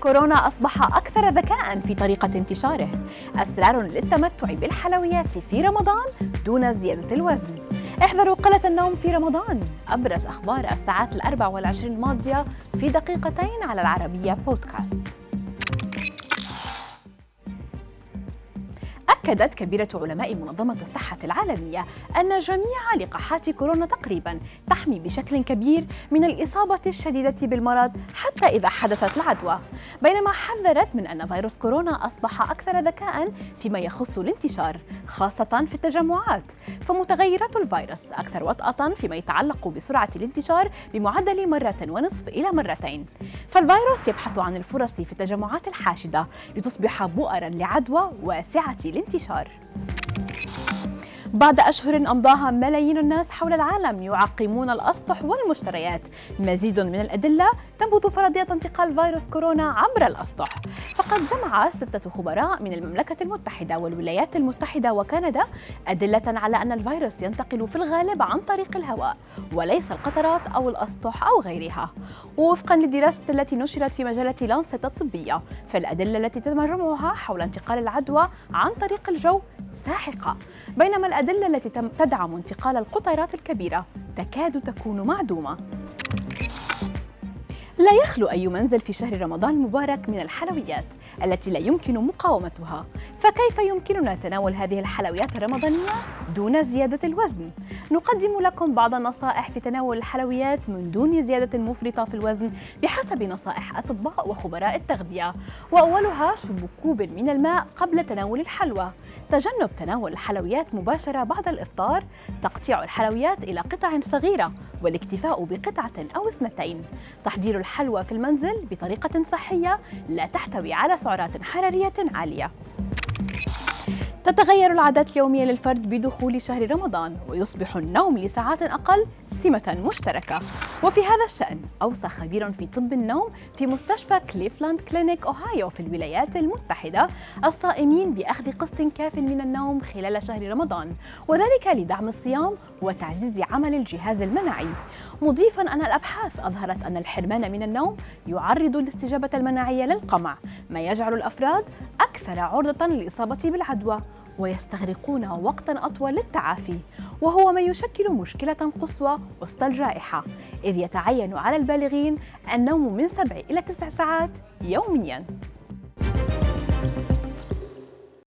كورونا أصبح أكثر ذكاء في طريقة انتشاره. أسرار للتمتع بالحلويات في رمضان دون زيادة الوزن. احذروا قلة النوم في رمضان. أبرز أخبار الساعات الأربع والعشرين الماضية في دقيقتين على العربية بودكاست. أكدت كبيرة علماء منظمة الصحة العالمية أن جميع لقاحات كورونا تقريبا تحمي بشكل كبير من الإصابة الشديدة بالمرض حتى إذا حدثت العدوى. بينما حذرت من أن فيروس كورونا أصبح أكثر ذكاء فيما يخص الانتشار خاصة في التجمعات. فمتغيرات الفيروس أكثر وطأة فيما يتعلق بسرعة الانتشار بمعدل مرة ونصف إلى مرتين. فالفيروس يبحث عن الفرص في التجمعات الحاشدة لتصبح بؤرا لعدوى واسعة الانتشار انتشار بعد أشهر أمضاها ملايين الناس حول العالم يعقمون الأسطح والمشتريات. مزيد من الأدلة تنبذ فرضية انتقال فيروس كورونا عبر الأسطح. فقد جمع ستة خبراء من المملكة المتحدة والولايات المتحدة وكندا أدلة على أن الفيروس ينتقل في الغالب عن طريق الهواء وليس القطرات أو الأسطح أو غيرها. ووفقا للدراسة التي نشرت في مجلة لانست الطبية فالأدلة التي تم جمعها حول انتقال العدوى عن طريق الجو ساحقة. بينما الأدلة التي تدعم انتقال القطيرات الكبيرة تكاد تكون معدومة. لا يخلو أي منزل في شهر رمضان المبارك من الحلويات. التي لا يمكن مقاومتها. فكيف يمكننا تناول هذه الحلويات الرمضانية دون زيادة الوزن؟ نقدم لكم بعض النصائح في تناول الحلويات من دون زيادة مفرطة في الوزن بحسب نصائح أطباء وخبراء التغذية. وأولها شرب كوب من الماء قبل تناول الحلوى. تجنب تناول الحلويات مباشرة بعد الإفطار. تقطيع الحلويات إلى قطع صغيرة والاكتفاء بقطعة أو اثنتين. تحضير الحلوى في المنزل بطريقة صحية لا تحتوي على سعرات حرارية عالية. تتغير العادات اليومية للفرد بدخول شهر رمضان ويصبح النوم لساعات أقل سمة مشتركة. وفي هذا الشأن أوصى خبير في طب النوم في مستشفى كليفلاند كلينيك أوهايو في الولايات المتحدة الصائمين بأخذ قسط كاف من النوم خلال شهر رمضان وذلك لدعم الصيام وتعزيز عمل الجهاز المناعي. مضيفا أن الأبحاث أظهرت أن الحرمان من النوم يعرض الاستجابة المناعية للقمع ما يجعل الأفراد أكثر عرضة للإصابة بالعدوى ويستغرقون وقتا أطول للتعافي وهو ما يشكل مشكلة قصوى وسط الجائحة إذ يتعين على البالغين النوم من سبع إلى تسع ساعات يومياً.